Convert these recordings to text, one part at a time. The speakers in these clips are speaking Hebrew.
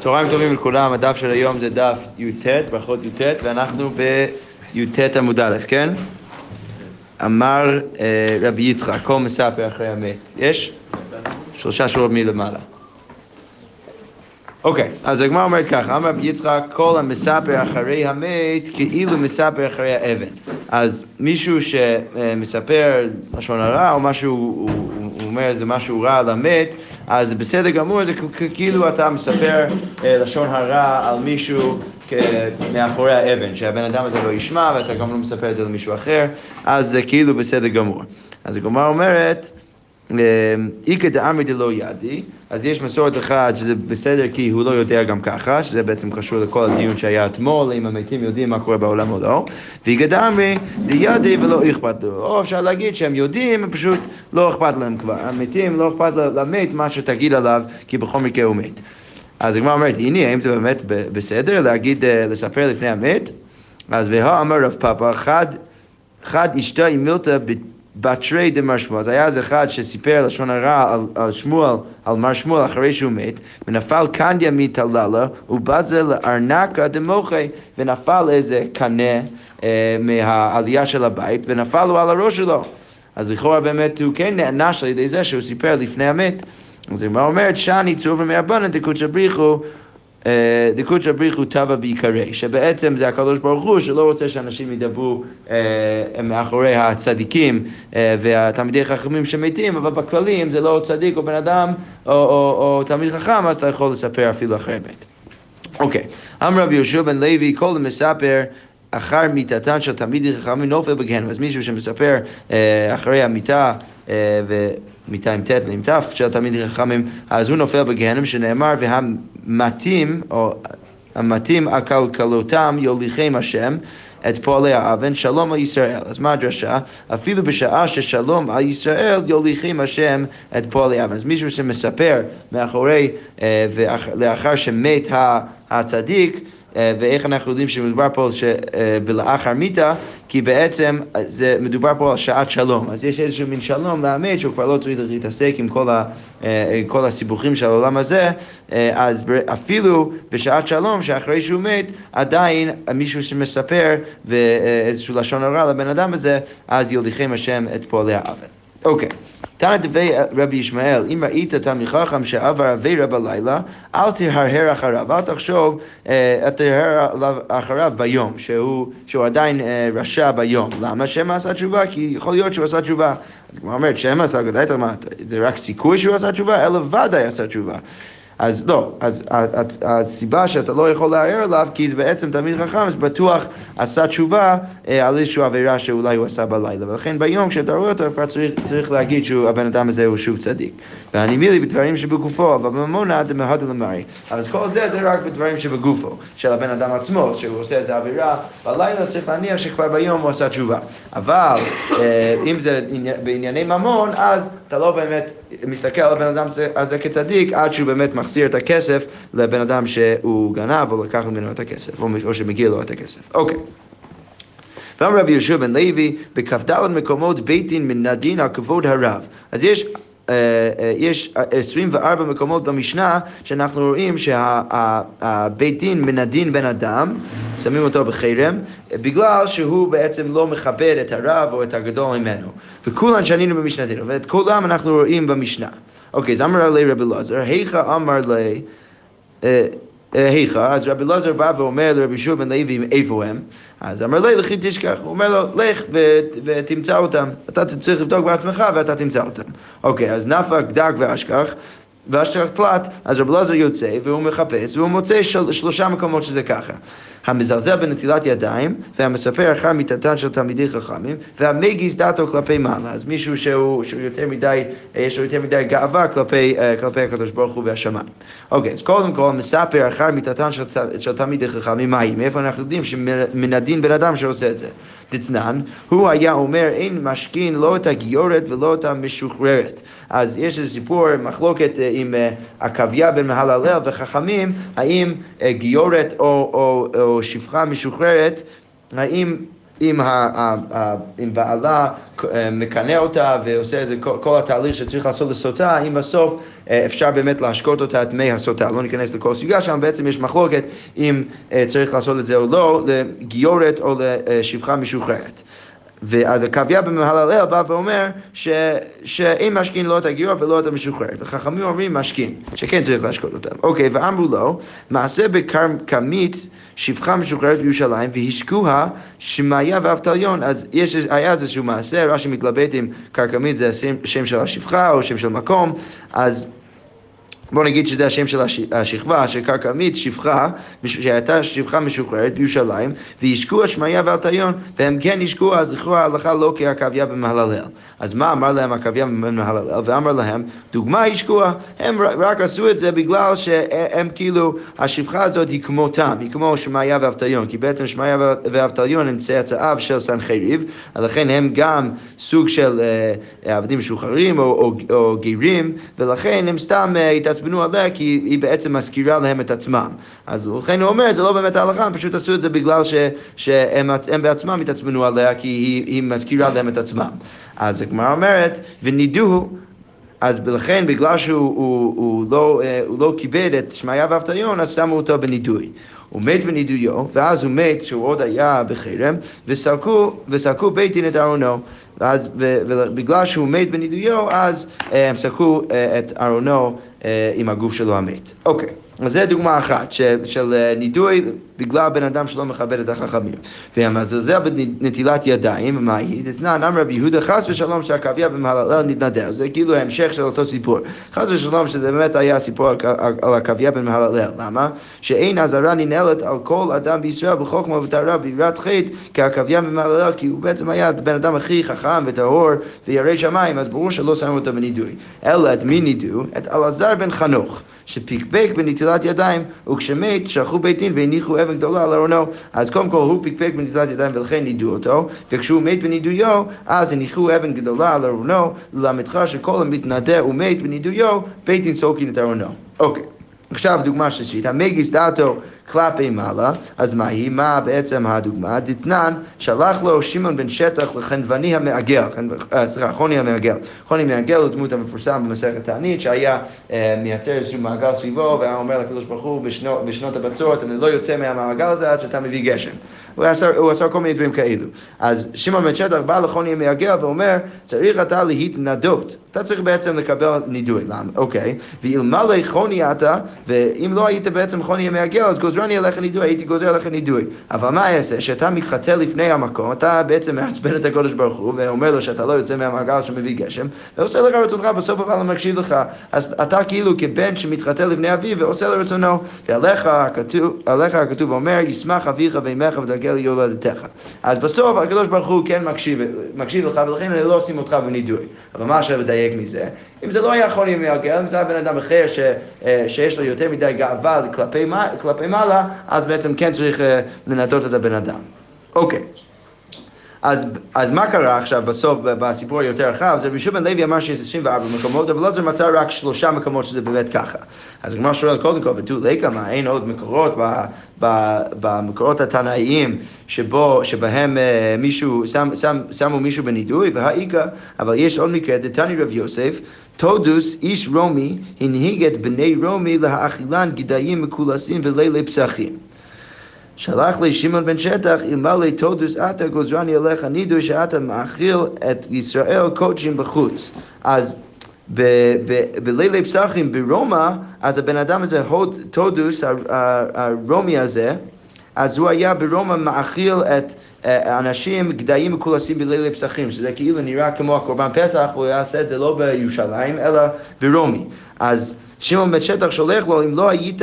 צהריים טובים לכולם, הדף של היום זה דף י"ט, ברכות י"ט, ואנחנו בי"ט עמוד א', כן? אמר אה, רבי יצחק, כל מספר אחרי המת. יש? שלושה שורות מלמעלה. אוקיי, אז הגמרא אומרת ככה, אמר רבי יצחק, כל המספר אחרי המת כאילו מספר אחרי האבן. אז מישהו שמספר לשון הרע או משהו, הוא, הוא אומר איזה משהו רע על המת, אז בסדר גמור, זה כאילו אתה מספר אה, לשון הרע על מישהו מאחורי האבן, שהבן אדם הזה לא ישמע ואתה גם לא מספר את זה למישהו אחר, אז זה כאילו בסדר גמור. אז הגמרא אומרת, איכא דאמרי דלא ידי, אז יש מסורת אחת שזה בסדר כי הוא לא יודע גם ככה, שזה בעצם קשור לכל הדיון שהיה אתמול, אם המתים יודעים מה קורה בעולם או לא, ואיכא דאמרי דידי ולא אכפת לו, או אפשר להגיד שהם יודעים, פשוט לא אכפת להם כבר, המתים לא אכפת למת מה שתגיד עליו, כי בכל מקרה הוא מת. אז הגמרא אומרת, הנה, האם זה באמת בסדר להגיד, אה, לספר לפני המת? אז והא אמר רב פאפא, חד אשתה עם מילתא בתרי דמר שמואל. אז היה אז אחד שסיפר לשון הרע על, על שמואל, על מר שמואל אחרי שהוא מת, ונפל קנדיה מתללה, ובזה לארנקה דמוחי, ונפל איזה קנה אה, מהעלייה של הבית, ונפל לו על הראש שלו. אז לכאורה באמת הוא כן נענש על ידי זה שהוא סיפר לפני המת. אז הגמרא אומרת, שאני צובר מהבנן דקוצ'ה בריחו אה, דקוצ'ה בריחו טבע בעיקרי, שבעצם זה הקדוש ברוך הוא שלא רוצה שאנשים ידברו אה, מאחורי הצדיקים אה, והתלמידי חכמים שמתים, אבל בכללי אם זה לא צדיק או בן אדם או, תלמיד חכם, אז אתה יכול לספר אפילו אחרי מת. אוקיי, אמר רבי יהושע בן לוי, כל המספר אחר מיתתן של תלמידי חכמים נופל בגהנם. אז מישהו שמספר אחרי המיטה אה, מיטה עם ט' ועם ת' של התלמידי חכמים, אז הוא נופל בגהנם שנאמר והמתים, או המתים עקלקלותם יוליכם השם את פועלי האבן, שלום על ישראל. אז מה הדרשה? אפילו בשעה ששלום על ישראל יוליכם השם את פועלי האבן. אז מישהו שמספר מאחורי, אה, ולאחר שמת הצדיק, ואיך אנחנו יודעים שמדובר פה אה, בלאחר מיתה, כי בעצם אה, זה מדובר פה על שעת שלום. אז יש איזשהו מין שלום לאמת שהוא כבר לא צריך להתעסק עם כל, ה, כל הסיבוכים של העולם הזה, אז אפילו בשעת שלום, שאחרי שהוא מת, עדיין מישהו שמספר ואיזשהו לשון הרע לבן אדם הזה, אז יוליכם השם את פועלי האבן. אוקיי. תנא דבי רבי ישמעאל, אם ראית תלמיד חכם שעבר עבירה בלילה, אל תהרהר אחריו, אל תחשוב, אה, אל תהרהר אחריו ביום, שהוא, עדיין אה, רשע ביום. למה? שמא עשה תשובה, כי יכול להיות שהוא עשה תשובה. אז כמו אומרת, שמא עשה, זה רק סיכוי שהוא עשה תשובה, אלא ודאי עשה תשובה. אז לא, אז הסיבה שאתה לא יכול לערער עליו, כי זה בעצם תלמיד חכם, אז בטוח עשה תשובה אה, על איזושהי עבירה שאולי הוא עשה בלילה. ולכן ביום כשאתה רואה אותו, כבר צריך, צריך להגיד שהבן אדם הזה הוא שוב צדיק. ואני מילי בדברים שבגופו, אבל בממונה דמהד למרי. אז כל זה זה רק בדברים שבגופו, של הבן אדם עצמו, שהוא עושה איזה עבירה בלילה, צריך להניח שכבר ביום הוא עשה תשובה. אבל אה, אם זה בענייני ממון, אז אתה לא באמת מסתכל על הבן אדם הזה כצדיק עד שהוא באמת מחזיר את הכסף לבן אדם שהוא גנב או לקח ממנו את הכסף, או שמגיע לו את הכסף. אוקיי. ואמר רבי יהושע בן לוי, בכ"ד מקומות בית דין מן הדין על כבוד הרב. אז יש יש 24 מקומות במשנה שאנחנו רואים שהבית דין מן הדין בן אדם, שמים אותו בחרם, בגלל שהוא בעצם לא מכבד את הרב או את הגדול ממנו. וכולן שנינו במשנתנו, ואת כולם אנחנו רואים במשנה. אוקיי, אז אמר לי רבי אלעזר, היכא אמר לי היכא, אז רבי אלעזר בא ואומר לרבי שוב בן לוי איפה הם, אז אמר לי לכי תשכח, הוא אומר לו לך ותמצא אותם, אתה צריך לבדוק בעצמך ואתה תמצא אותם. אוקיי, אז נפק דק ואשכח, ואשכח תלת, אז רבי אלעזר יוצא והוא מחפש והוא מוצא של, שלושה מקומות שזה ככה. המזלזל בנטילת ידיים, והמספר אחר מיתתן של תלמידי חכמים, והמגיז דעתו כלפי מעלה. אז מישהו שהוא, שהוא יותר מדי, יש לו יותר מדי גאווה כלפי, אה, כלפי הקדוש ברוך הוא והשמיים. אוקיי, אז קודם כל, מספר אחר מיתתן של, של תלמידי חכמים, מהי? מאיפה אנחנו יודעים שמן הדין בן אדם שעושה את זה? דתנן, הוא היה אומר אין משכין לא את הגיורת ולא את המשוחררת. אז יש איזה סיפור, מחלוקת אה, עם אה, עקביה בן מהללל וחכמים, האם גיורת או, או, או שפחה משוחררת, האם אם, ה, ה, ה, אם בעלה אה, מקנא אותה ועושה איזה כל, כל התהליך שצריך לעשות לסוטה, אם בסוף אה, אפשר באמת להשקות אותה את מי הסוטה. לא ניכנס לכל סוגיה שם, בעצם יש מחלוקת אם אה, צריך לעשות את זה או לא, לגיורת או לשפחה משוחררת. ואז הקוויה במהללל בא ואומר ש, שאם משכין לא את הגיור ולא את המשוחררת. וחכמים אומרים משכין, שכן צריך להשקות אותם. אוקיי, ואמרו לו, מעשה בכרמית שפחה משוחררת בירושלים והשקוה שמעיה ואבטליון. אז יש, היה איזשהו מעשה, רש"י מתלבט אם כרמית זה השם של השפחה או שם של מקום, אז בוא נגיד שזה השם של השכבה, של כרקמית, שפחה, שהייתה שפחה משוחררת בירושלים, וישקו השמעיה ואלטיון, והם כן ישקו, אז לכאורה ההלכה לא כעכביה במהללל. אז מה אמר להם עכביה במהללל? ואמר להם, דוגמה ישקוע, הם רק עשו את זה בגלל שהם כאילו, השפחה הזאת היא כמותם, היא כמו שמעיה ואבטליון, כי בעצם שמעיה ואבטליון הם צאצאיו של סנחריב, לכן הם גם סוג של אה, עבדים משוחררים או, או, או גרים, ולכן הם סתם אה, התעצבנו עליה כי היא בעצם מזכירה להם את עצמם. אז לכן הוא אומר, זה לא באמת ההלכה, הם פשוט עשו את זה בגלל ש, שהם בעצמם התעצבנו עליה כי היא, היא מזכירה להם את עצמם. אז הגמרא אומרת, ונידוהו אז לכן, בגלל שהוא הוא, הוא לא, הוא לא כיבד את שמעיה ואבטליון, אז שמו אותו בנידוי. הוא מת בנידויו, ואז הוא מת כשהוא עוד היה בחרם, וסרקו בית דין את ארונו. ואז, ובגלל שהוא מת בנידויו, אז אה, הם סרקו אה, את ארונו עם הגוף שלו המת. אוקיי. אז זו דוגמה אחת של, של אה, נידוי בגלל בן אדם שלא מכבד את החכמים. והמזלזל בנטילת ידיים, מה היא? דתנן אמר רבי יהודה חס ושלום שהקוויה במהללל נתנדר. זה כאילו המשך של אותו סיפור. חס ושלום שזה באמת היה סיפור על, הקוויה במהללל. למה? שאין אזהרה ננעלת על כל אדם בישראל בחוכמה וטהרה ביראת חטא כעכביה במהללל, כי הוא בעצם היה הבן אדם הכי חכם וטהור וירא שמיים, אז ברור שלא שמו אותו בנידוי. אלא את מי נידו? את אלעזר בן חנוך. שפיקפק בנטילת ידיים, וכשמת שלחו בית דין והניחו אבן גדולה על ארונו. אז קודם כל הוא פיקפק בנטילת ידיים ולכן נידו אותו, וכשהוא מת בנידויו, אז הניחו אבן גדולה על ארונו, ללמדך שכל המתנדה ומת בנידויו, בית דין סולקין את ארונו. אוקיי. עכשיו דוגמה שלישית, המגיס דעתו כלפי מעלה, אז מה היא? מה בעצם הדוגמה? דתנן, שלח לו שמעון בן שטח לחנווני המעגל, אה, סליחה, חוני המעגל. חוני המעגל הוא דמות המפורסם במסכת תענית, שהיה אה, מייצר איזשהו מעגל סביבו, והיה אומר לקדוש ברוך הוא בשנות הבצורת, אני לא יוצא מהמעגל הזה עד שאתה מביא גשם. הוא עשה, הוא עשה כל מיני דברים כאלו. אז שמעון בן שטח בא לחוני המעגל ואומר, צריך אתה להתנדות. אתה צריך בעצם לקבל נידוי. למה? אוקיי. ואלמלא חוני אתה, ואם לא היית בעצם חוני המעגל, אז גוזרני עליך נידוי, הייתי גוזר עליך נידוי. אבל מה אעשה? שאתה מתחטא לפני המקום, אתה בעצם מעצבן את הקודש ברוך הוא, ואומר לו שאתה לא יוצא מהמעגל שמביא גשם, ועושה לך רצונך, בסוף אבל מקשיב לך. אז אתה כאילו כבן שמתחטא לפני אביו ועושה לרצונו. ועליך הכתוב, הכתוב אומר, ישמח אביך ואימך ותגל יולדתך. אז בסוף הקדוש ברוך הוא כן מקשיב, מקשיב לך, ולכן לא אשים אותך בנידוי. אבל מה עכשיו לדייק מזה? אם זה לא יכול להיות מעגל, אם זה היה בן אדם אחר ש, אה, שיש לו יותר מדי גאווה כלפי, כלפי מעלה, אז בעצם כן צריך אה, לנדות את הבן אדם. אוקיי. אז, אז מה קרה עכשיו בסוף בסיפור היותר רחב? זה רבי שובן לוי אמר שיש 24 מקומות, אבל לא זה מצא רק שלושה מקומות שזה באמת ככה. אז הגמרא שואל קודם כל, ותו לקה, מה אין עוד מקורות ב, ב, במקורות התנאיים שבו, שבהם uh, מישהו, שם, שם, שמו מישהו בנידוי, והאיכא, אבל יש עוד מקרה, דתני רב יוסף, תודוס איש רומי הנהיג את בני רומי להאכילן גדיים מקולסים ולילי פסחים. שלח לי שמעון בן שטח, אלמלא תודוס אתה גוזרני עליך נידוי שאתה מאכיל את ישראל קודשים בחוץ. אז בלילי פסחים ברומא, אז הבן אדם הזה, תודוס, הרומי הזה, אז הוא היה ברומא מאכיל את אה, אנשים גדיים מקולסים בלילי פסחים, שזה כאילו נראה כמו הקורבן פסח, והוא יעשה את זה לא בירושלים, אלא ברומי. אז שמעון בן שטח שולח לו, אם לא היית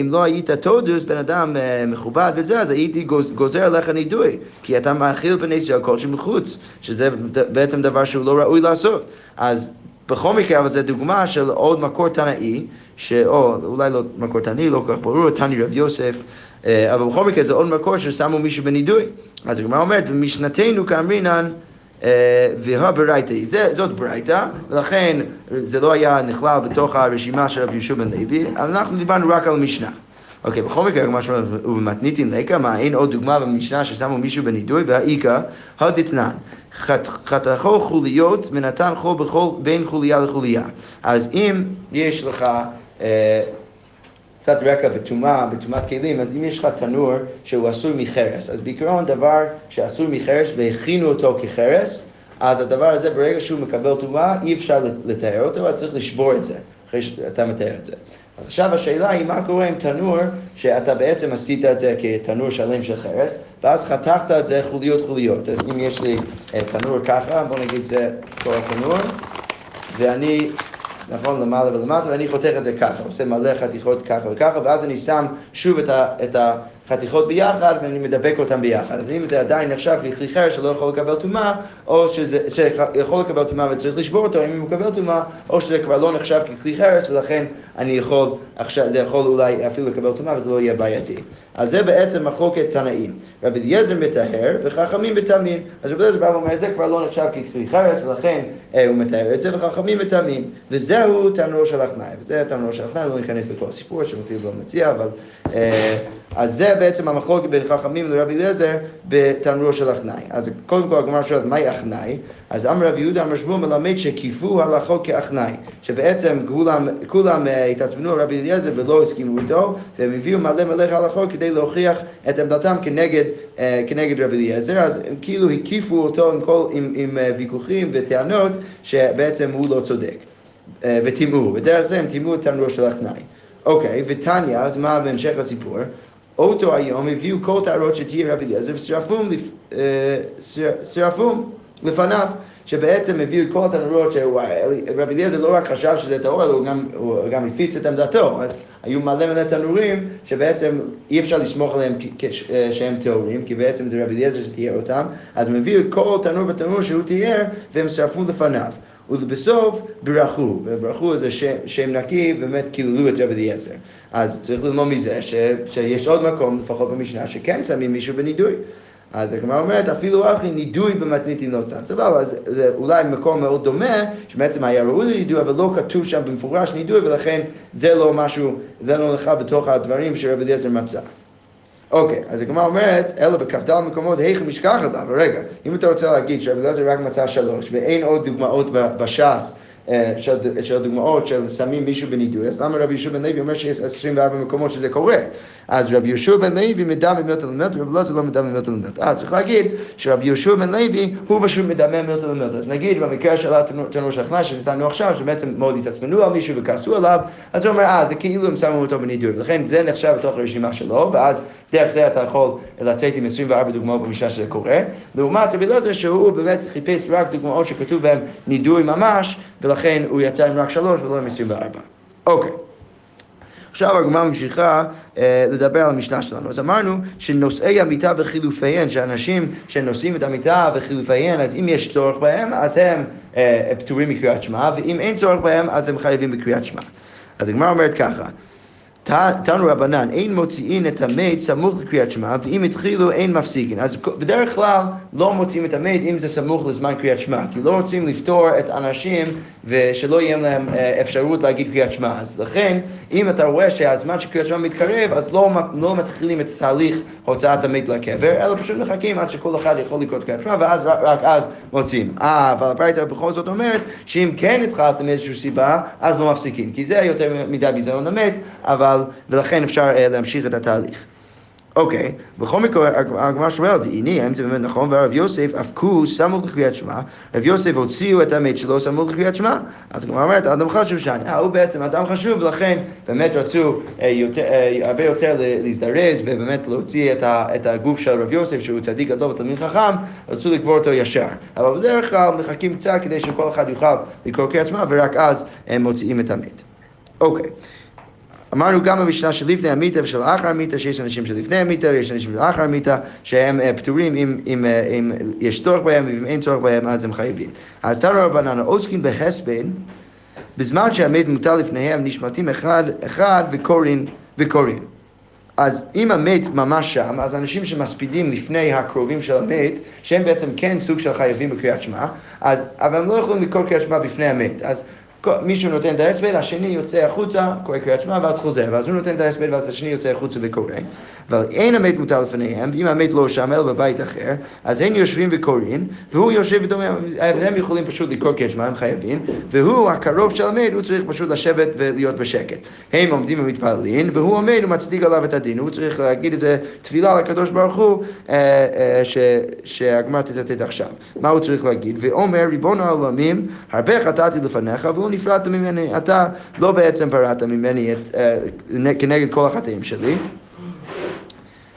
אם לא היית תודוס, בן אדם אה, מכובד וזה, אז הייתי גוזר עליך נידוי, כי אתה מאכיל בני ישראל כלשהו מחוץ, שזה בעצם דבר שהוא לא ראוי לעשות. אז בכל מקרה, אבל זו דוגמה של עוד מקור תנאי, או אולי לא מקור תנאי, לא כל כך ברור, תני רב יוסף, אה, אבל בכל מקרה זה עוד מקור ששמו מישהו בנידוי. אז הגמרא אומרת, במשנתנו כאמרינן והברייתא, זאת ברייתא, ולכן זה לא היה נכלל בתוך הרשימה של רבי יהושע בן לוי, אנחנו דיברנו רק על המשנה. אוקיי, בכל מקרה, כמו שאומר, ובמתניתין לקה, מה, אין עוד דוגמה במשנה ששמו מישהו בנידוי, והאיכא, הדתנן, חתכו חוליות ונתן חול בין חוליה לחוליה. אז אם יש לך... אה, קצת רקע בטומאה, בטומאת כלים, אז אם יש לך תנור שהוא אסור מחרס, אז בעיקרון דבר שאסור מחרס והכינו אותו כחרס, אז הדבר הזה ברגע שהוא מקבל טומאה אי אפשר לתאר אותו, אבל צריך לשבור את זה, אחרי שאתה מתאר את זה. אז עכשיו השאלה היא מה קורה עם תנור שאתה בעצם עשית את זה כתנור שלם של חרס ואז חתכת את זה חוליות חוליות. אז אם יש לי אה, תנור ככה, בוא נגיד זה כל התנור ואני נכון, למעלה ולמטה, ואני חותך את זה ככה, עושה מלא חתיכות ככה וככה, ואז אני שם שוב את, ה, את החתיכות ביחד ואני מדבק אותם ביחד. אז אם זה עדיין נחשב ככלי חרש שלא יכול לקבל טומאה, או שזה, שיכול לקבל טומאה וצריך לשבור אותו, אם הוא מקבל טומאה, או שזה כבר לא נחשב ככלי חרס, ולכן אני יכול, עכשיו, זה יכול אולי אפילו לקבל טומאה וזה לא יהיה בעייתי. אז זה בעצם מחלוקת תנאים. רבי אליעזר מטהר וחכמים מטמאים. אז רבי אליעזר בא ואומר, זה כבר לא נחשב ככלי חרס, ולכן אה, הוא מטהר את זה, וחכמים מטמאים. וזהו תנור של הכנאי. וזה תנור של הכנאי, לא ניכנס לכל הסיפור שמופיע לא מציע, אבל... אה, אז זה בעצם המחלוקת בין חכמים לרבי אליעזר בתנור של הכנאי. אז קודם כל הגמרא שואלת, מהי הכנאי? אז אמר רבי יהודה אמר שמואל מלמד שכיפו הלכות כאכנאי. שבעצם כולם, כולם אה, התעצבנו על רבי אליעזר ולא הסכימו איתו, והם הביאו מלא מלא הלכות כדי להוכיח את עמדתם כנגד, אה, כנגד רבי אליעזר. אז הם כאילו הקיפו אותו עם, כל, עם, עם אה, ויכוחים וטענות שבעצם הוא לא צודק. וטימאו, ודרך זה הם טימאו את תנור של הכנאי. אוקיי, ותניא, אז מה בהמשך הסיפור? אותו היום הביאו כל טהרות שתהיה רבי אליעזר ושרפום לפניו, שבעצם הביאו כל הטהרות שרבי אליעזר לא רק חשב שזה טהור, אלא הוא גם, הפיץ את עמדתו, אז היו מלא מלא תנורים שבעצם אי אפשר לסמוך עליהם שהם טהורים, כי בעצם זה רבי אליעזר שתיאר אותם, אז הם הביאו כל תנור ותנור שהוא תיאר והם שרפו לפניו. ובסוף ברכו, וברכו זה שם, שם נקי, באמת קיללו את רבי אליעזר. אז צריך ללמוד מזה ש, שיש עוד מקום, לפחות במשנה, שכן שמים מישהו בנידוי. אז הגמרא אומרת, אפילו אחי נידוי במתניתים לא נתן. סבבה, אז זה אולי מקום מאוד דומה, שבעצם היה ראוי לנידוי, אבל לא כתוב שם במפורש נידוי, ולכן זה לא משהו, זה לא לך בתוך הדברים שרבי אליעזר מצא. אוקיי, אז הגמרא אומרת, אלא בכ"ד מקומות, היכן משכח עליו, רגע, אם אתה רוצה להגיד שרבי אליעזר רק מצא שלוש, ואין עוד דוגמאות בש"ס אה, של, של דוגמאות של שמים מישהו בנידוי, אז למה רבי יהושע בן לוי אומר שיש 24 מקומות שזה קורה? אז רבי יהושע בן לוי מדמה מילתא למילתא, ורבי אלעזר לא מדמה מילתא למילתא. אה, צריך להגיד שרבי יהושע בן לוי הוא פשוט מדמה מילתא למילתא. אז נגיד במקרה של התנור שכנה שנתנו עכשיו, שבעצם מאוד התעצמנו על מישהו וכעסו עליו, אז הוא אומר, אה, זה כאילו הם שמו אותו בנידוי, ולכן זה נחשב בתוך הרשימה שלו, ואז דרך זה אתה יכול לצאת עם 24 דוגמאות במשנה שזה קורה. לעומת רבי אלעזר שהוא באמת חיפש רק דוגמאות שכתוב בהן נידוי ממש, ולכן הוא יצא עם רק שלוש ולא עם 24. אוקיי. עכשיו הגמרא ממשיכה אה, לדבר על המשנה שלנו. אז אמרנו שנושאי המיטה וחילופיהן, שאנשים שנושאים את המיטה וחילופיהן, אז אם יש צורך בהם, אז הם אה, פטורים מקריאת שמע, ואם אין צורך בהם, אז הם חייבים בקריאת שמע. אז הגמרא אומרת ככה, תנו רבנן, אין מוציאין את המת סמוך לקריאת שמע, ואם התחילו אין מפסיקין. אז בדרך כלל לא מוציאים את המת אם זה סמוך לזמן קריאת שמע, כי לא רוצים לפתור את האנשים ושלא יהיה להם אה, אפשרות להגיד קריאת שמע. אז לכן, אם אתה רואה שהזמן של קריאת שמע מתקרב, אז לא, לא מתחילים את תהליך הוצאת המת לקבר, אלא פשוט מחכים עד שכל אחד יכול לקרוא קריאת שמע, ואז רק, רק אז מוציאים. אה, אבל הברייתא בכל זאת אומרת, שאם כן התחלתם מאיזושהי סיבה, אז לא מפסיקים, כי זה יותר מדי ביזיון למת, אבל... אבל, ולכן אפשר uh, להמשיך את התהליך. אוקיי. בכל מקרה, הגמרא שואלת, הנה, האם זה באמת נכון? והרב יוסף אבקו סמוך לקריאת שמע, רב יוסף הוציאו את המת שלו סמוך לקריאת שמע. אז הגמרא אומרת, אדם חשוב שאני, אה, הוא בעצם אדם חשוב, ולכן באמת רצו אה, הרבה יותר להזדרז, ובאמת להוציא את הגוף של רב יוסף, שהוא צדיק גדול ותלמיד חכם, רצו לקבור אותו ישר. אבל בדרך כלל מחכים קצת כדי שכל אחד יוכל לקרוא קריאת שמע, ורק אז הם מוציאים את המת. אוקיי. אמרנו גם במשנה שלפני המיתה ושל אחר המיתה, שיש אנשים שלפני המיתה ויש אנשים של אחר המיתה, שהם uh, פטורים אם, אם, uh, אם יש צורך בהם ואם אין צורך בהם אז הם חייבים. אז תנו רבנן, עוסקים בהספן, בזמן שהמת מוטל לפניהם נשמטים אחד אחד וקוראים וקוראים. אז אם המת ממש שם, אז אנשים שמספידים לפני הקרובים של המת, שהם בעצם כן סוג של חייבים בקריאת שמע, אז, אבל הם לא יכולים לקרוא קריאת שמע בפני המת. אז מישהו נותן את ההספד, השני יוצא החוצה, קורא קריאת שמע ואז חוזר, ואז הוא נותן את ההספד ואז השני יוצא החוצה וקורא. אבל אין המת מוטל לפניהם, ואם המת לא שם אלא בבית אחר, אז הם יושבים וקוראים, והוא יושב ודומע, אז הם יכולים פשוט לקרוא קריאת שמע, הם חייבים, והוא, הקרוב של המת, הוא צריך פשוט לשבת ולהיות בשקט. הם עומדים ומתפללים, והוא עומד ומצדיק עליו את הדין, הוא צריך להגיד איזה תפילה לקדוש ברוך הוא, אה, אה, שהגמרא תצטט עכשיו. מה הוא צריך להגיד? ואומר, ריבון העולמים, הרבה חטאתי לפניך, ולא נפרדת ממני. אתה לא בעצם פרעת ממני את, אה, כנגד כל החטאים שלי.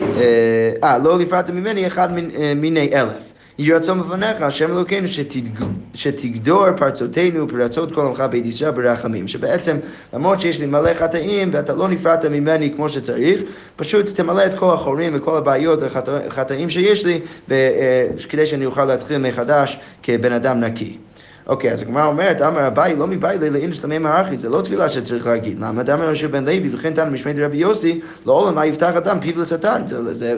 אה, לא נפרדת ממני אחד מיני אלף. יהי רצון בפניך, השם אלוקינו, שתגדור פרצותינו ופרצות כל עמך בית ישראל ברחמים. שבעצם, למרות שיש לי מלא חטאים ואתה לא נפרדת ממני כמו שצריך, פשוט תמלא את כל החורים וכל הבעיות והחטאים שיש לי, אה, כדי שאני אוכל להתחיל מחדש כבן אדם נקי. אוקיי, אז הגמרא אומרת, אמר אביי, לא מבית לאין שלמי מערכי, זה לא תפילה שצריך להגיד. למה? דאמר רשו בן לוי, וכן תנו משמי דרבי יוסי, לעולם מה יפתח אדם פיו לשטן.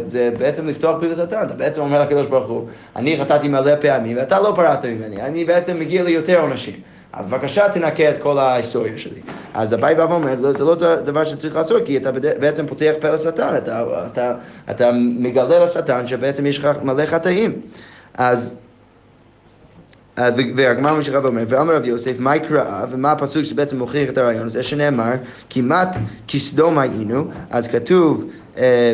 זה בעצם לפתוח פיו לשטן. אתה בעצם אומר לקדוש ברוך הוא, אני חטאתי מלא פעמים, ואתה לא פרעת ממני, אני בעצם מגיע ליותר עונשים. אז בבקשה תנקה את כל ההיסטוריה שלי. אז אביי בא ואומר, לא, זה לא דבר שצריך לעשות, כי אתה בעצם פותח פה לשטן, אתה, אתה, אתה מגלה לשטן שבעצם יש לך מלא חטאים. אז... אה, והגמר ממשיכה ואומר, ואמר רב יוסף, מה יקרא ומה הפסוק שבעצם מוכיח את הרעיון? הזה, שנאמר, כמעט כסדום היינו, אז כתוב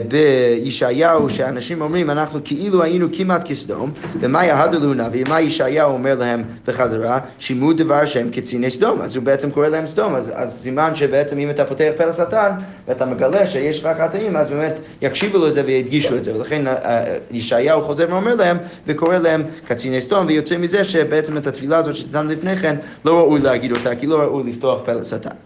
בישעיהו, שאנשים אומרים, אנחנו כאילו היינו כמעט כסדום, ומה יהדלו נביא, מה ישעיהו אומר להם בחזרה, שימו דבר השם כציני סדום, אז הוא בעצם קורא להם סדום, אז, אז סימן שבעצם אם אתה פותח פה לשטן, ואתה מגלה שיש לך חטאים, אז באמת יקשיבו לזה וידגישו את זה, ולכן אה, ישעיהו חוזר ואומר להם, וקורא להם קציני סדום, ויוצא מזה שבעצם את התפילה הזאת שניתן לפני כן, לא ראוי להגיד אותה, כי לא ראוי לפתוח פה לשטן.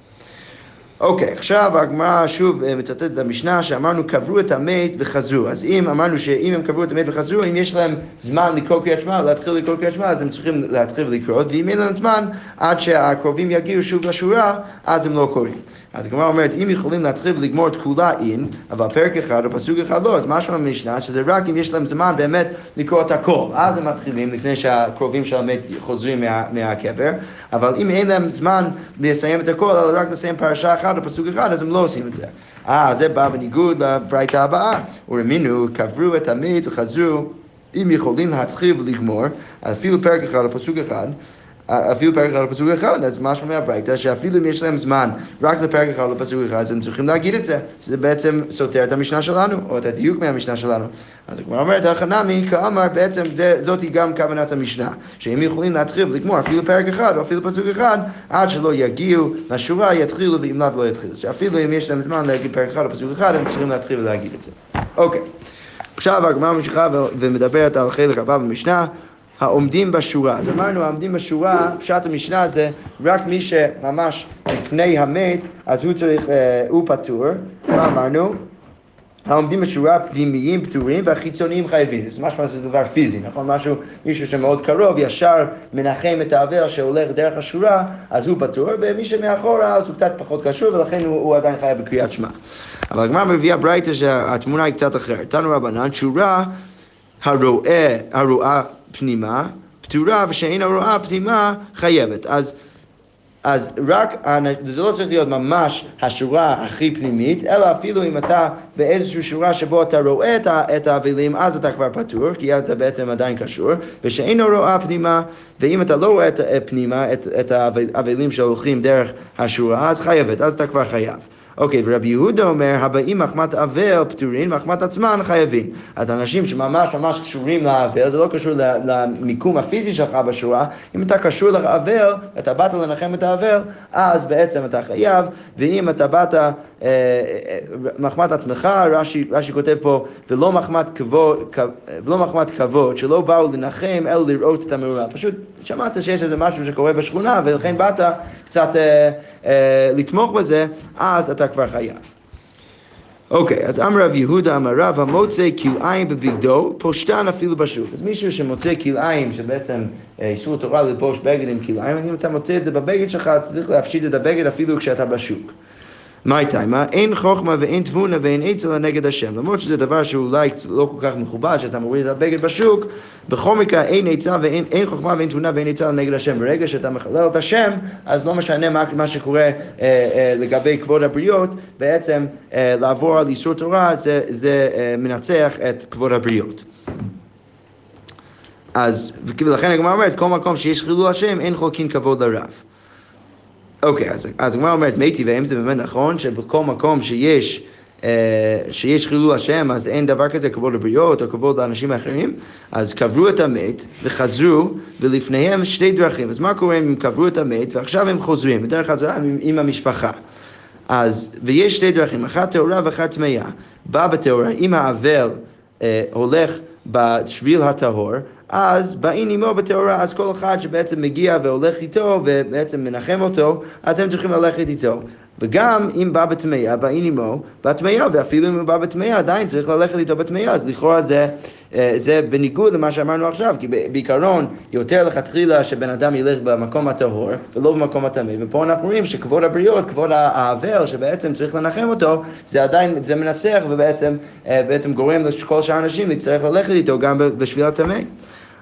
אוקיי, עכשיו הגמרא שוב אה, מצטטת את המשנה שאמרנו קברו את המת וחזרו. אז אם אמרנו שאם הם קברו את המת וחזרו, אם יש להם זמן לקרוא קריאת שמע, להתחיל לקרוא קריאת שמע, אז הם צריכים להתחיל לקרוא, ואם אין להם זמן עד שהקרובים יגיעו שוב לשורה, אז הם לא קוראים. אז הגמרא אומרת, אם יכולים להתחיל ולגמור את כולה אין, אבל פרק אחד או פסוק אחד לא, אז משמע במשנה שזה רק אם יש להם זמן באמת לקרוא את הכל. אז הם מתחילים לפני שהקרובים של המת חוזרים מה, מהקבר, אבל אם אין להם זמן לסיים את הכל, אלא רק לסיים פרשה אחת או פסוק אחד, אז הם לא עושים את זה. אה, זה בא בניגוד לברייתא הבאה, ורמינו, קברו את המת וחזרו. אם יכולים להתחיל ולגמור, אפילו פרק אחד או פסוק אחד, אפילו פרק אחד לפסוק אחד, אז משמע מהברייתא שאפילו אם יש להם זמן רק לפרק אחד לפסוק אחד, אז הם צריכים להגיד את זה, שזה בעצם סותר את המשנה שלנו, או את הדיוק מהמשנה שלנו. אז הגמרא אומרת, החנמי כאמר, בעצם זאת גם כוונת המשנה, שהם יכולים להתחיל ולגמור אפילו פרק אחד או אפילו פסוק אחד, עד שלא יגיעו לשורה, יתחילו, ואם לאו לא יתחילו. שאפילו אם יש להם זמן להגיד פרק אחד או פסוק אחד, הם צריכים להתחיל ולהגיד את זה. אוקיי. עכשיו הגמרא ממשיכה ומדברת על חלק הבא במשנה. העומדים בשורה. אז אמרנו, העומדים בשורה, פשט המשנה זה רק מי שממש לפני המת, אז הוא צריך, אה, הוא פטור. מה אמרנו? העומדים בשורה פנימיים פטורים והחיצוניים חייבים. זה משמע זה דבר פיזי, נכון? משהו, מישהו שמאוד קרוב, ישר מנחם את האוויר שהולך דרך השורה, אז הוא פטור, ומי שמאחורה אז הוא קצת פחות קשור ולכן הוא, הוא עדיין חייב בקריאת שמע. אבל הגמרא מביאה ברייתא שהתמונה היא קצת אחרת. תנו רבנן, שורה הרואה, הרואה פנימה פטורה ושאין הרואה פנימה חייבת. אז אז רק, זה לא צריך להיות ממש השורה הכי פנימית, אלא אפילו אם אתה באיזושהי שורה שבו אתה רואה את האבלים, אז אתה כבר פטור, כי אז אתה בעצם עדיין קשור, ושאין רואה פנימה, ואם אתה לא רואה פנימה, את, את האבלים שהולכים דרך השורה, אז חייבת, אז אתה כבר חייב. אוקיי, ורבי יהודה אומר, הבאים מחמת אבל פטורים, מחמת עצמן חייבים. אז אנשים שממש ממש קשורים לאבל, זה לא קשור למיקום הפיזי שלך בשורה, אם אתה קשור לאבל, אתה באת לנחם את האבל, אז בעצם אתה חייב, ואם אתה באת אה, אה, מחמת עצמך, רש"י, רש"י כותב פה, ולא מחמת כבוד, ולא מחמת כבוד, שלא באו לנחם, אלא לראות את המאורע. פשוט שמעת שיש איזה משהו שקורה בשכונה, ולכן באת קצת אה, אה, לתמוך בזה, אז אתה כבר חייב. אוקיי, אז אמר רב יהודה אמר רב המוצא כלאיים בבגדו, פושטן אפילו בשוק. אז מישהו שמוצא כלאיים, שבעצם אה, איסור תורה ללבוש בגד עם כלאיים, אם אתה מוצא את זה בבגד שלך, אתה צריך להפשיט את הבגד אפילו כשאתה בשוק. מה הייתה? אין חוכמה ואין תבונה ואין עצה נגד השם. למרות שזה דבר שאולי לא כל כך מכובד, שאתה מוריד את הבגד בשוק, בכל מקרה אין עצה ואין אין חוכמה ואין תבונה ואין עצה נגד השם. ברגע שאתה מחלל את השם, אז לא משנה מה, מה שקורה אה, אה, לגבי כבוד הבריות, בעצם אה, לעבור על איסור תורה זה, זה אה, מנצח את כבוד הבריות. אז, ולכן הגמרא אומרת, כל מקום שיש חילול השם, אין חולקין כבוד לרב. אוקיי, אז, הגמרא אומרת, מתי, והאם זה באמת נכון שבכל מקום שיש, אה, שיש חילול השם, אז אין דבר כזה כבוד לבריות או כבוד לאנשים אחרים? אז קברו את המת וחזרו, ולפניהם שתי דרכים. אז מה קורה אם קברו את המת ועכשיו הם חוזרים, בדרך חזרה עם, עם המשפחה? אז, ויש שתי דרכים, אחת טהורה ואחת טמאה. בא בטהורה, אם האבל אה, הולך בשביל הטהור, אז באין עמו בטהורה, אז כל אחד שבעצם מגיע והולך איתו ובעצם מנחם אותו, אז הם צריכים ללכת איתו. וגם אם בא בטמאה, באין עמו, בטמאה, ואפילו אם הוא בא בטמאה, עדיין צריך ללכת איתו בטמאה, אז לכאורה זה, אה, זה בניגוד למה שאמרנו עכשיו, כי בעיקרון יותר לכתחילה שבן אדם ילך במקום הטהור ולא במקום הטמא, ופה אנחנו רואים שכבוד הבריות, כבוד האבל שבעצם צריך לנחם אותו, זה עדיין, זה מנצח ובעצם אה, גורם לכל שאר האנשים להצטרך ללכת איתו גם בשביל הטמא.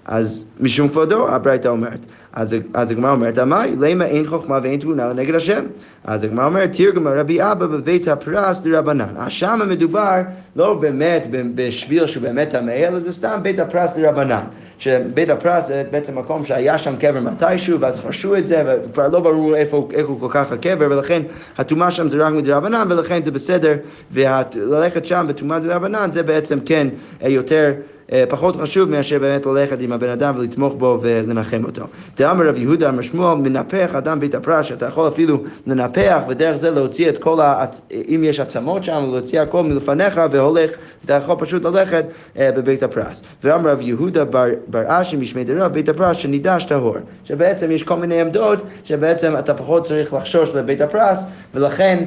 אז משום כבודו, הברייתא אומרת. אז, אז הגמרא אומרת, עמאי, למה אין חוכמה ואין תבונה לנגד השם? אז הגמרא אומרת, תרגמה רבי אבא בבית הפרס דרבנן. אז שם מדובר לא באמת בשביל שהוא באמת טמא, אלא זה סתם בית הפרס דרבנן. שבית הפרס זה בעצם מקום שהיה שם קבר מתישהו, ואז חרשו את זה, וכבר לא ברור איפה, איפה כל כך הקבר, ולכן הטומאה שם זה רק מדרבנן, ולכן זה בסדר, וללכת שם בטומאה דרבנן זה בעצם כן יותר... אה, פחות חשוב מאשר באמת ללכת עם הבן אדם ולתמוך בו ולנחם אותו. דאמר רב יהודה אמר שמואל, מנפח אדם בית הפרש, שאתה יכול אפילו לנפח ודרך זה להוציא את כל ה... אם יש עצמות שם, להוציא הכל מלפניך והולך, אתה יכול פשוט ללכת אה, בבית הפרס. ואמר רב יהודה בר, בר אשי משמי דרב, בית הפרס שנידש טהור. שבעצם יש כל מיני עמדות שבעצם אתה פחות צריך לחשוש לבית הפרס, ולכן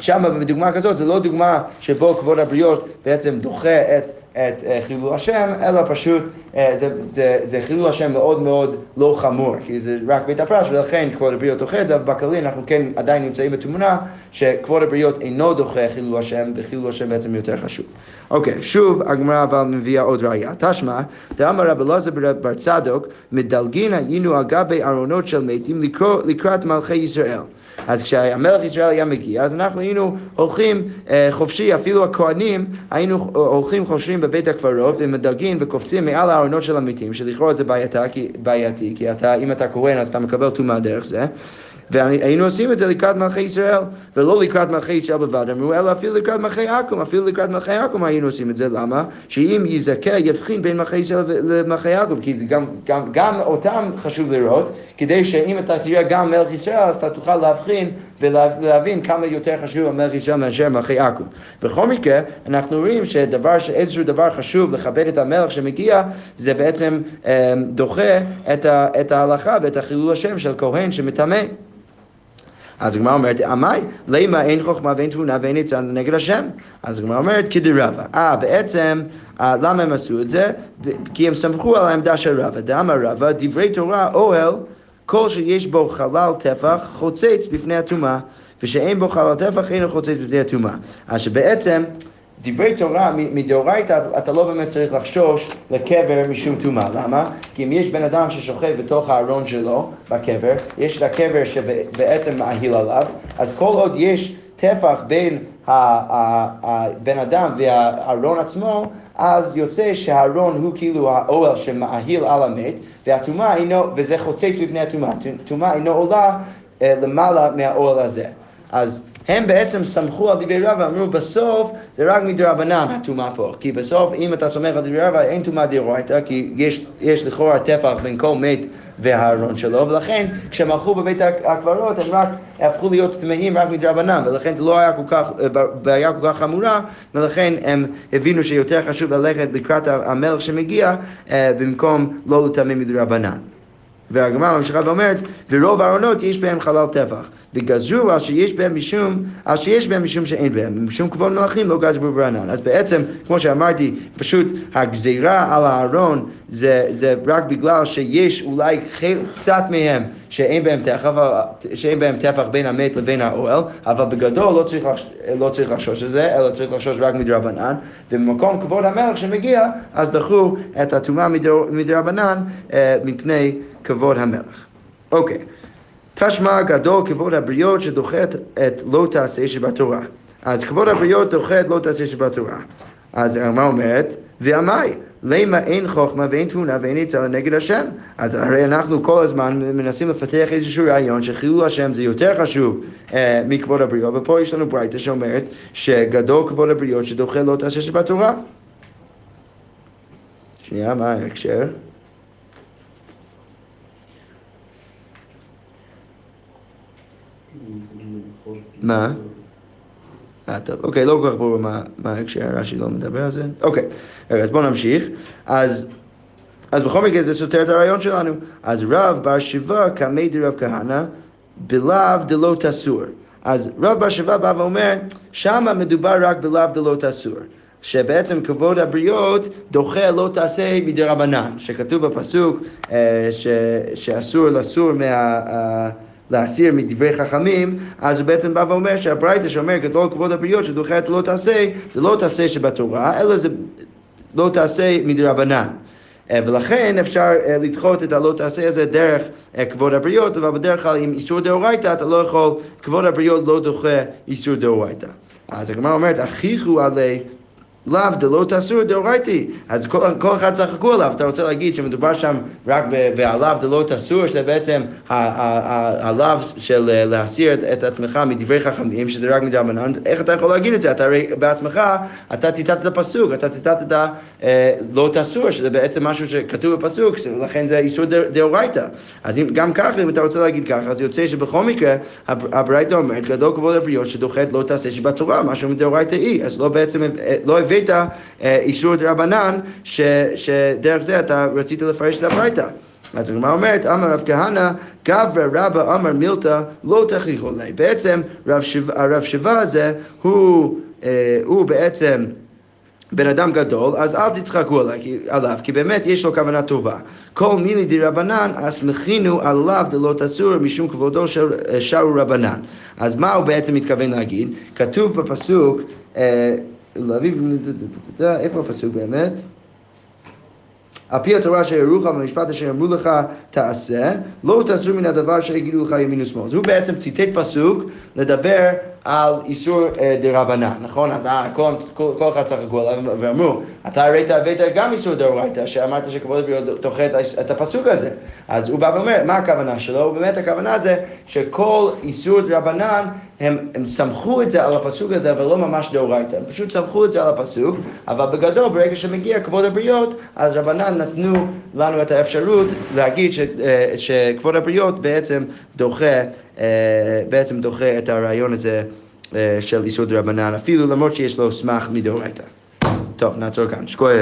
שם בדוגמה כזאת זה לא דוגמה שבו כבוד הבריות בעצם דוחה את את אה, חילול השם, אלא פשוט אה, זה, זה, זה חילול השם מאוד מאוד לא חמור, כי זה רק בית הפרש, ולכן כבוד הבריות דוחה את זה, אבל בכללי אנחנו כן עדיין נמצאים בתמונה שכבוד הבריות אינו דוחה חילול השם, וחילול השם בעצם יותר חשוב. אוקיי, שוב הגמרא אבל מביאה עוד ראייה. תשמע, דאמר רב אלעזר בר צדוק, מדלגין היינו על גבי ארונות של מתים לקראת מלכי ישראל. אז כשהמלך ישראל היה מגיע, אז אנחנו היינו הולכים אה, חופשי, אפילו הכהנים, היינו הולכים חופשיים בבית הקברות ומדלגים וקופצים מעל הארונות של המתים, שלכאורה זה בעייתי, בעייתי כי אתה, אם אתה כהן אז אתה מקבל טומאה דרך זה. והיינו עושים את זה לקראת מלכי ישראל, ולא לקראת מלכי ישראל בלבד, אמרו, אלא אפילו לקראת מלכי עכו"ם, אפילו לקראת מלכי עכו"ם היינו עושים את זה, למה? שאם יזכה יבחין בין מלכי ישראל למלכי עכו"ם, כי גם, גם, גם אותם חשוב לראות, כדי שאם אתה תראה גם מלך ישראל, אז אתה תוכל להבחין ולהבין כמה יותר חשוב המלך ישראל מאשר מלכי עכו"ם. בכל מקרה, אנחנו רואים שדבר, שאיזשהו דבר חשוב לכבד את המלך שמגיע, זה בעצם אה, דוחה את, ה, את ההלכה ואת החילול השם של כהן שמטמא. אז הגמרא אומרת, עמי, למה אין חוכמה ואין תבונה ואין עצה נגד השם? אז הגמרא אומרת, כדרבה. אה, בעצם, אה, למה הם עשו את זה? כי הם סמכו על העמדה של רבא. דאמר רבא, דברי תורה, אוהל, כל שיש בו חלל טפח, חוצץ בפני הטומאה, ושאין בו חלל טפח, אינו חוצץ בפני הטומאה. אז שבעצם... דברי תורה, מדאורייתא אתה לא באמת צריך לחשוש לקבר משום טומאה. למה? כי אם יש בן אדם ששוכב בתוך הארון שלו, בקבר, יש את הקבר שבעצם מאהיל עליו, אז כל עוד יש טפח בין הבן אדם והארון עצמו, אז יוצא שהארון הוא כאילו האוהל שמאהיל על המת, והטומאה אינו, וזה חוצץ בפני הטומאה, טומאה אינו עולה אה, למעלה מהאוהל הזה. אז הם בעצם סמכו על דברי רבא, אמרו בסוף זה רק מדרבנן הטומאה פה, כי בסוף אם אתה סומך על דברי רבא אין טומאה דאורייתא, כי יש, יש לכאורה טפח בין כל מת והארון שלו, ולכן כשהם הלכו בבית הקברות הם רק הפכו להיות טמאים רק מדרבנן, ולכן זה לא היה כל כך, בעיה כל כך חמורה, ולכן הם הבינו שיותר חשוב ללכת לקראת המלך שמגיע אה, במקום לא לטמא מדרבנן. והגמרא ממשיכה ואומרת, ורוב הארונות יש בהם חלל טפח, וגזרו על שיש בהם משום, על שיש בהם משום שאין בהם, משום כבוד מלאכים לא גזרו ברענן. אז בעצם, כמו שאמרתי, פשוט הגזירה על הארון זה, זה רק בגלל שיש אולי חל, קצת מהם שאין בהם טפח, שאין בהם טפח בין המת לבין האוהל, אבל בגדול לא צריך, לא צריך לחשוש את זה, אלא צריך לחשוש רק מדרבנן, ובמקום כבוד המלך שמגיע, אז דחו את הטומאה מדרבנן אה, מפני כבוד המלך. אוקיי. תשמע גדול כבוד הבריות שדוחה את לא תעשה שבתורה. אז כבוד הבריות דוחה את לא תעשה שבתורה. אז הגמרא אומרת, ועמי, למה אין חוכמה ואין תבונה ואין עצה לנגד השם? אז הרי אנחנו כל הזמן מנסים לפתח איזשהו רעיון שחילול השם זה יותר חשוב אה, מכבוד הבריות, ופה יש לנו ברייתא שאומרת שגדול כבוד הבריות שדוחה לא תעשה שבתורה. שנייה, מה ההקשר? מה? אה, טוב, אוקיי, לא כל כך ברור מה, ההקשר, רש"י לא מדבר על זה. אוקיי, אז בואו נמשיך. אז, אז בכל מקרה זה סותר את הרעיון שלנו. אז רב בר שיבה קמי דרב כהנא בלאו דלא תסור. אז רב בר שיבה בא ואומר, שמה מדובר רק בלאו דלא תסור. שבעצם כבוד הבריות דוחה לא תעשה מדי רבנן, שכתוב בפסוק אה, ש, שאסור לסור מה... להסיר מדברי חכמים, אז הוא בעצם בא ואומר שהברייתא שאומר גדול כבוד הבריות שדוחה את לא תעשה, זה לא תעשה שבתורה, אלא זה לא תעשה מדרבנן. אה, ולכן אפשר אה, לדחות את הלא תעשה הזה דרך אה, כבוד הבריות, אבל בדרך כלל עם איסור דאורייתא אתה לא יכול, כבוד הבריות לא דוחה איסור דאורייתא. אז הגמרא אומרת, אחיכו עלי לאו דלא תאסור דאורייתי. אז כל, כל אחד צחקו עליו, אתה רוצה להגיד שמדובר שם רק בעליו דלא תאסור, שזה בעצם הלאו של אה, להסיר את, את עצמך מדברי חכמים, שזה רק מדרבנן, איך אתה יכול להגיד את זה? אתה הרי בעצמך, אתה ציטטת את הפסוק, אתה ציטטת אה, לא תאסור, שזה בעצם משהו שכתוב בפסוק, לכן זה איסור דאורייתא. אז אם, גם ככה, אם אתה רוצה להגיד ככה, אז יוצא שבכל מקרה, הברייתא אומרת, גדול כבוד הבריות שדוחת לא תעשה שבתורה, משהו מדאורייתא היא, אז לא בעצם, אה, לא הביא הבאת אה, אישור דרבנן, שדרך זה אתה רצית לפרש את הברייתא. אז הגמרא אומרת, אמר רב כהנא, גברא רבא אמר מילתא לא תכריחו לי. בעצם הרב שבא הזה הוא, אה, הוא בעצם בן אדם גדול, אז אל תצחקו עליו, כי באמת יש לו כוונה טובה. כל מילי דרבנן, אסמכינו עליו דלא תסור משום כבודו של אה, שרו רבנן. אז מה הוא בעצם מתכוון להגיד? כתוב בפסוק להביא, איפה הפסוק באמת? על פי התורה אשר ירוך במשפט אשר אמרו לך תעשה, לא תעשו מן הדבר אשר יגידו לך ימין ושמאל. אז הוא בעצם ציטט פסוק לדבר על איסור אה, דרבנן, נכון? אתה, כל, כל, אחד צחקו עליו ואמרו, אתה הרי הבאת גם איסור דאורייתא, שאמרת שכבוד הבריות דוחה את הפסוק הזה. אז הוא בא ואומר, מה הכוונה שלו? באמת הכוונה זה שכל איסור דרבנן, הם, הם סמכו את זה על הפסוק הזה, אבל לא ממש דאורייתא. הם פשוט סמכו את זה על הפסוק, אבל בגדול, ברגע שמגיע כבוד הבריות, אז רבנן נתנו לנו את האפשרות להגיד ש, אה, שכבוד הבריות בעצם דוחה, אה, בעצם דוחה את הרעיון הזה. של איסור דרבנן, אפילו למרות שיש לו סמך מדאורייתא. טוב, נעצור כאן. שקוי.